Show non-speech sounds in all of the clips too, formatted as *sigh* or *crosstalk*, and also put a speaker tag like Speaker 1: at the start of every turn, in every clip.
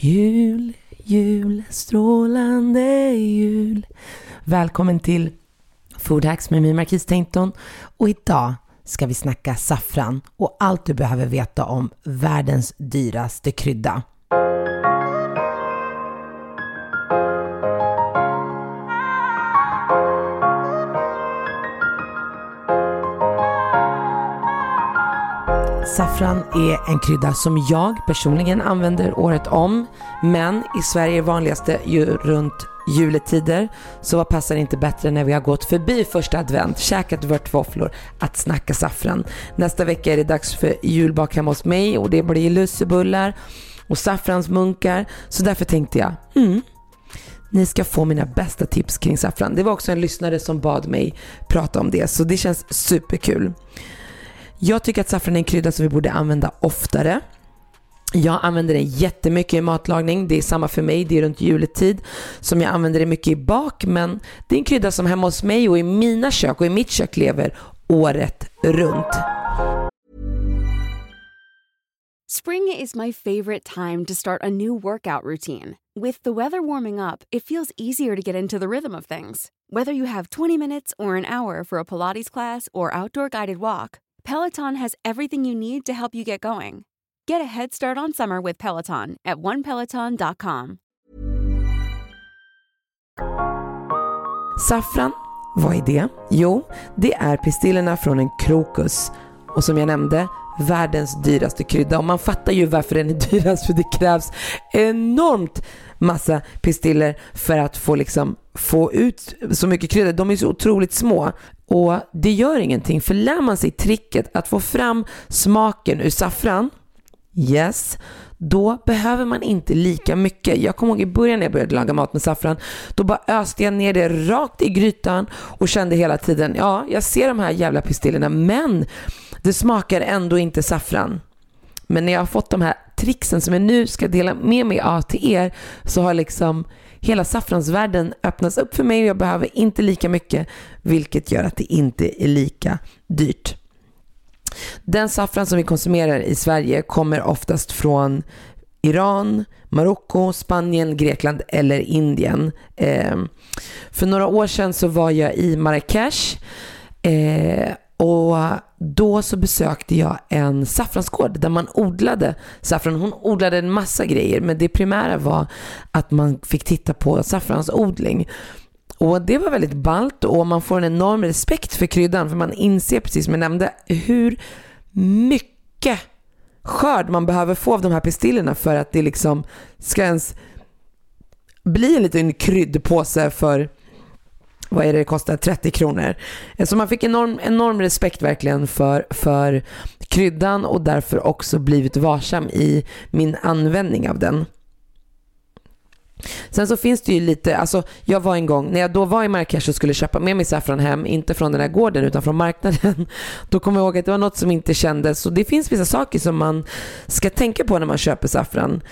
Speaker 1: Jul, jul, strålande jul. Välkommen till Food Hacks med mig Marquis Tainton. Och idag ska vi snacka saffran och allt du behöver veta om världens dyraste krydda. Saffran är en krydda som jag personligen använder året om. Men i Sverige är vanligaste ju runt juletider. Så vad passar inte bättre när vi har gått förbi första advent, käkat vörtvåfflor, att snacka saffran. Nästa vecka är det dags för julbak hemma hos mig och det blir lussebullar och saffransmunkar. Så därför tänkte jag, mm, ni ska få mina bästa tips kring saffran. Det var också en lyssnare som bad mig prata om det, så det känns superkul. Jag tycker att saffran är en krydda som vi borde använda oftare. Jag använder den jättemycket i matlagning. Det är samma för mig. Det är runt juletid som jag använder det mycket i bak. Men det är en krydda som hemma hos mig och i mina kök och i mitt kök lever året runt.
Speaker 2: Spring is my favorite time to start a new workout routine. With the weather warming up, it feels easier to get into the rhythm of things. Whether you have 20 minutes or an hour for a Pilates class or outdoor guided walk, Peloton has everything you need to help you get going. Get a head start on summer with Peloton at onepeloton.com.
Speaker 1: Saffran, vad är det? Jo, det är pistillerna från en krokus. Och som jag nämnde, världens dyraste krydda. Och man fattar ju varför den är *laughs* dyrast för det krävs enormt massa pistiller för att få, liksom, få ut så mycket krydda. De är så otroligt små. Och det gör ingenting, för lär man sig tricket att få fram smaken ur saffran, yes, då behöver man inte lika mycket. Jag kommer ihåg i början när jag började laga mat med saffran, då bara öste jag ner det rakt i grytan och kände hela tiden, ja, jag ser de här jävla pistillerna, men det smakar ändå inte saffran. Men när jag har fått de här tricksen som jag nu ska dela med mig av till er så har liksom hela saffransvärlden öppnas upp för mig och jag behöver inte lika mycket vilket gör att det inte är lika dyrt. Den saffran som vi konsumerar i Sverige kommer oftast från Iran, Marocko, Spanien, Grekland eller Indien. Eh, för några år sedan så var jag i Marrakesh eh, och då så besökte jag en saffransgård där man odlade saffran. Hon odlade en massa grejer men det primära var att man fick titta på saffransodling. Och det var väldigt ballt och man får en enorm respekt för kryddan för man inser precis som jag nämnde hur mycket skörd man behöver få av de här pistillerna för att det liksom ska ens bli en liten kryddpåse för vad är det det kostar, 30 kronor. Eh, så man fick enorm, enorm respekt verkligen för, för kryddan och därför också blivit varsam i min användning av den. Sen så finns det ju lite, alltså jag var en gång, när jag då var i Marrakesh och skulle köpa med mig saffran hem, inte från den här gården utan från marknaden, *laughs* då kommer jag ihåg att det var något som inte kändes. Och det finns vissa saker som man ska tänka på när man köper saffran.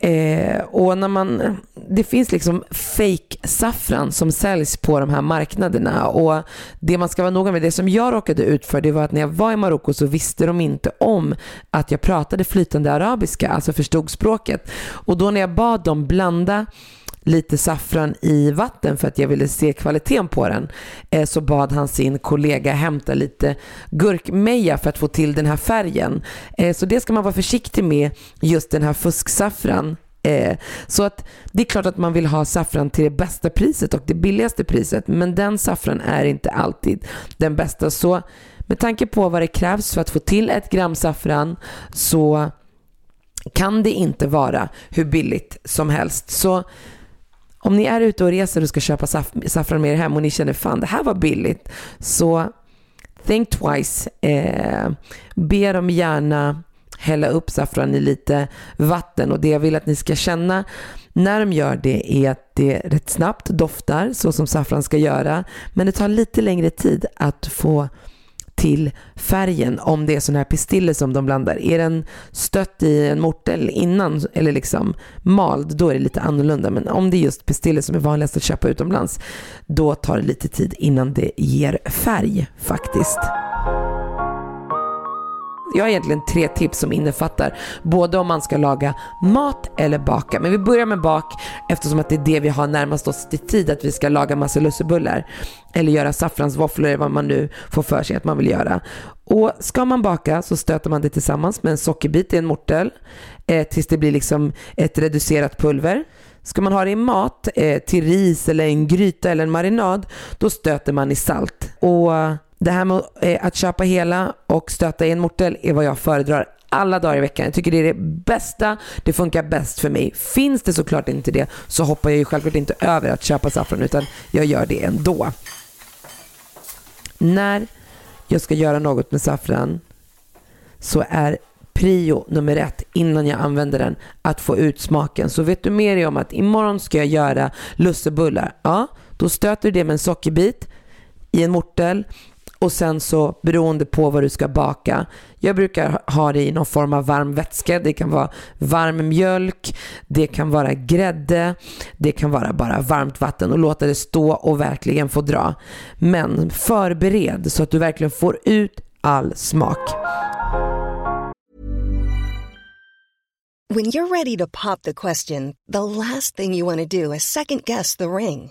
Speaker 1: Eh, och när man, det finns liksom fake saffran som säljs på de här marknaderna och det man ska vara noga med, det som jag råkade ut för det var att när jag var i Marocko så visste de inte om att jag pratade flytande arabiska, alltså förstod språket. Och då när jag bad dem blanda lite saffran i vatten för att jag ville se kvaliteten på den eh, så bad han sin kollega hämta lite gurkmeja för att få till den här färgen. Eh, så det ska man vara försiktig med, just den här fusksaffran. Eh, så att det är klart att man vill ha saffran till det bästa priset och det billigaste priset men den saffran är inte alltid den bästa. Så med tanke på vad det krävs för att få till ett gram saffran så kan det inte vara hur billigt som helst. Så om ni är ute och reser och ska köpa saff saffran med er hem och ni känner fan det här var billigt så think twice. Eh, be dem gärna hälla upp saffran i lite vatten och det jag vill att ni ska känna när de gör det är att det rätt snabbt doftar så som saffran ska göra men det tar lite längre tid att få till färgen om det är sån här pistiller som de blandar. Är den stött i en mortel innan eller liksom mald, då är det lite annorlunda. Men om det är just pistiller som är vanligast att köpa utomlands, då tar det lite tid innan det ger färg faktiskt jag har egentligen tre tips som innefattar både om man ska laga mat eller baka. Men vi börjar med bak eftersom att det är det vi har närmast oss i tid att vi ska laga massa lussebullar eller göra saffransvåfflor eller vad man nu får för sig att man vill göra. Och ska man baka så stöter man det tillsammans med en sockerbit i en mortel eh, tills det blir liksom ett reducerat pulver. Ska man ha det i mat, eh, till ris eller en gryta eller en marinad, då stöter man i salt. Och det här med eh, att köpa hela och stöta i en mortel är vad jag föredrar alla dagar i veckan. Jag tycker det är det bästa, det funkar bäst för mig. Finns det såklart inte det så hoppar jag ju självklart inte över att köpa saffran utan jag gör det ändå. När jag ska göra något med saffran så är prio nummer ett innan jag använder den att få ut smaken. Så vet du med dig om att imorgon ska jag göra lussebullar. Ja, då stöter du det med en sockerbit i en mortel och sen så beroende på vad du ska baka. Jag brukar ha det i någon form av varm vätska. Det kan vara varm mjölk, det kan vara grädde, det kan vara bara varmt vatten och låta det stå och verkligen få dra. Men förbered så att du verkligen får ut all smak.
Speaker 3: When you're ready to pop the question, the last thing you want to do is second guess the ring.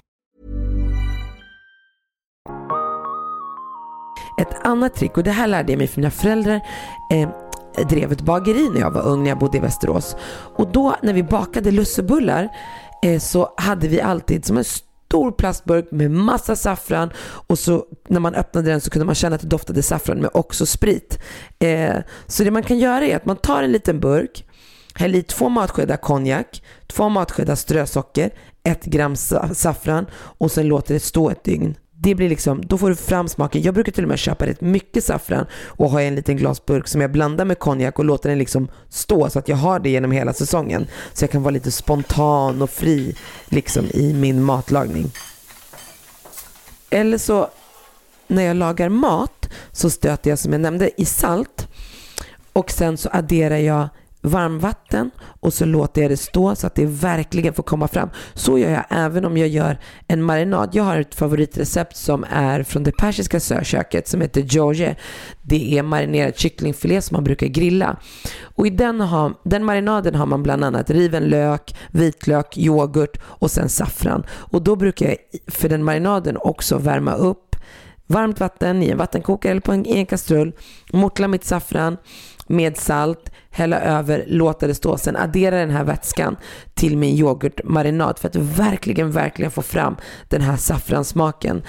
Speaker 1: Ett annat trick, och det här lärde jag mig för mina föräldrar, eh, drev ett bageri när jag var ung, när jag bodde i Västerås. Och då när vi bakade lussebullar eh, så hade vi alltid som en stor plastburk med massa saffran och så när man öppnade den så kunde man känna att det doftade saffran med också sprit. Eh, så det man kan göra är att man tar en liten burk, häller i två matskedar konjak, två matskedar strösocker, ett gram saffran och sen låter det stå ett dygn det blir liksom, då får du fram smaken. Jag brukar till och med köpa rätt mycket saffran och ha en liten glasburk som jag blandar med konjak och låter den liksom stå så att jag har det genom hela säsongen. Så jag kan vara lite spontan och fri liksom i min matlagning. Eller så när jag lagar mat så stöter jag som jag nämnde i salt och sen så adderar jag varmvatten och så låter jag det stå så att det verkligen får komma fram. Så gör jag även om jag gör en marinad. Jag har ett favoritrecept som är från det persiska köket som heter George. Det är marinerad kycklingfilé som man brukar grilla. Och i den, har, den marinaden har man bland annat riven lök, vitlök, yoghurt och sen saffran. Och då brukar jag för den marinaden också värma upp varmt vatten i en vattenkokare eller på en, i en kastrull, mortla mitt saffran med salt, hälla över, låta det stå. Sen addera den här vätskan till min yoghurtmarinad för att verkligen, verkligen få fram den här saffransmaken.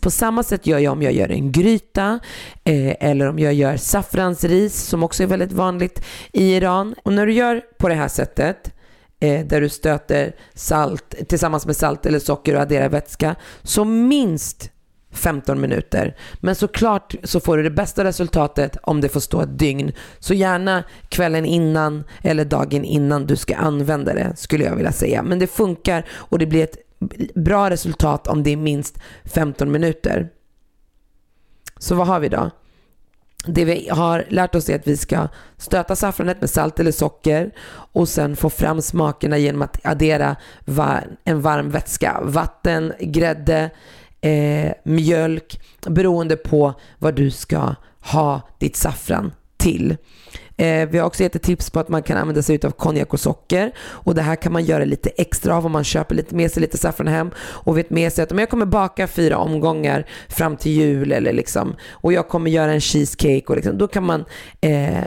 Speaker 1: På samma sätt gör jag om jag gör en gryta eh, eller om jag gör saffransris som också är väldigt vanligt i Iran. Och när du gör på det här sättet eh, där du stöter salt tillsammans med salt eller socker och adderar vätska så minst 15 minuter. Men såklart så får du det bästa resultatet om det får stå ett dygn. Så gärna kvällen innan eller dagen innan du ska använda det skulle jag vilja säga. Men det funkar och det blir ett bra resultat om det är minst 15 minuter. Så vad har vi då? Det vi har lärt oss är att vi ska stöta saffranet med salt eller socker och sen få fram smakerna genom att addera en varm vätska. Vatten, grädde, eh, mjölk beroende på vad du ska ha ditt saffran till. Eh, vi har också gett ett tips på att man kan använda sig av konjak och socker och det här kan man göra lite extra av om man köper lite med sig lite saffran hem och vet med sig att om jag kommer baka fyra omgångar fram till jul eller liksom och jag kommer göra en cheesecake och liksom, då kan man eh,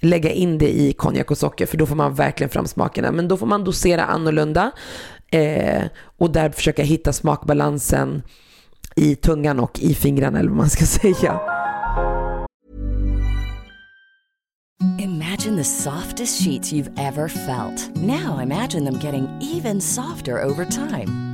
Speaker 1: lägga in det i konjak och socker för då får man verkligen fram smakerna. Men då får man dosera annorlunda eh, och där försöka hitta smakbalansen i tungan och i fingrarna eller vad man ska *laughs* säga.
Speaker 4: Imagine the softest sheets you've ever felt. Now imagine them getting even softer over time.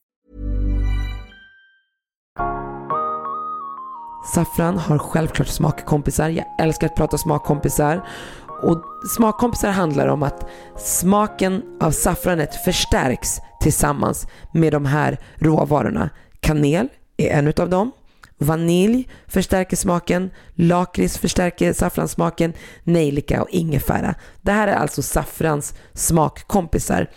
Speaker 1: Saffran har självklart smakkompisar. Jag älskar att prata smakkompisar. Och smakkompisar handlar om att smaken av saffranet förstärks tillsammans med de här råvarorna. Kanel är en utav dem. Vanilj förstärker smaken, lakrits förstärker saffranssmaken, nejlika och ingefära. Det här är alltså saffrans smakkompisar.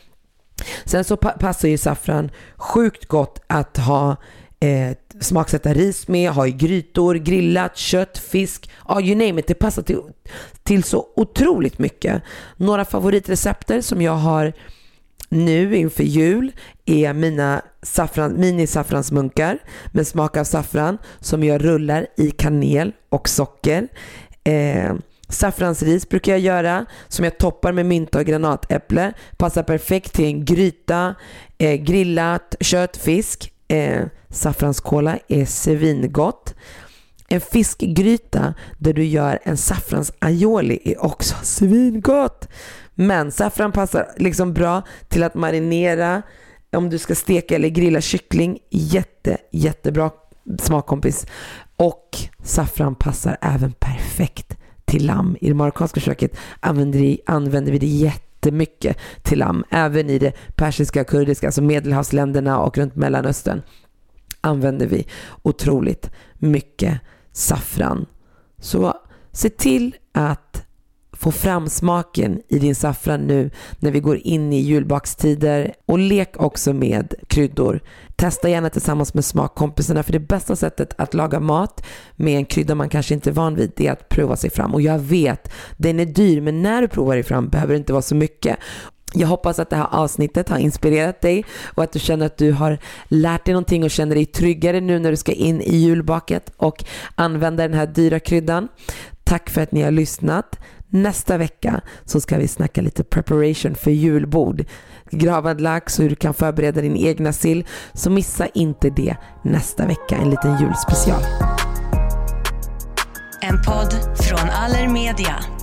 Speaker 1: Sen så passar ju saffran sjukt gott att ha eh, smaksätta ris med, ha i grytor, grillat, kött, fisk, ja you name it. Det passar till, till så otroligt mycket. Några favoritrecepter som jag har nu inför jul är mina saffran, mini-saffransmunkar med smak av saffran som jag rullar i kanel och socker. Eh, Saffransris brukar jag göra som jag toppar med mynta och granatäpple. Passar perfekt till en gryta, eh, grillat kött, fisk. Eh, saffranskola är svingott. En fiskgryta där du gör en saffransaioli är också svingott. Men saffran passar liksom bra till att marinera om du ska steka eller grilla kyckling. Jätte, jättebra smakkompis. Och saffran passar även perfekt till lamm. I det marockanska köket använder, använder vi det jätte jättemycket till lamm. Även i det persiska, kurdiska, alltså medelhavsländerna och runt Mellanöstern använder vi otroligt mycket saffran. Så se till att få fram smaken i din saffran nu när vi går in i julbakstider och lek också med kryddor. Testa gärna tillsammans med smakkompisarna för det bästa sättet att laga mat med en krydda man kanske inte är van vid är att prova sig fram och jag vet den är dyr men när du provar dig fram behöver det inte vara så mycket jag hoppas att det här avsnittet har inspirerat dig och att du känner att du har lärt dig någonting och känner dig tryggare nu när du ska in i julbaket och använda den här dyra kryddan. Tack för att ni har lyssnat. Nästa vecka så ska vi snacka lite preparation för julbord. Gravad lax och hur du kan förbereda din egna sill. Så missa inte det nästa vecka, en liten julspecial.
Speaker 5: En podd från Allermedia.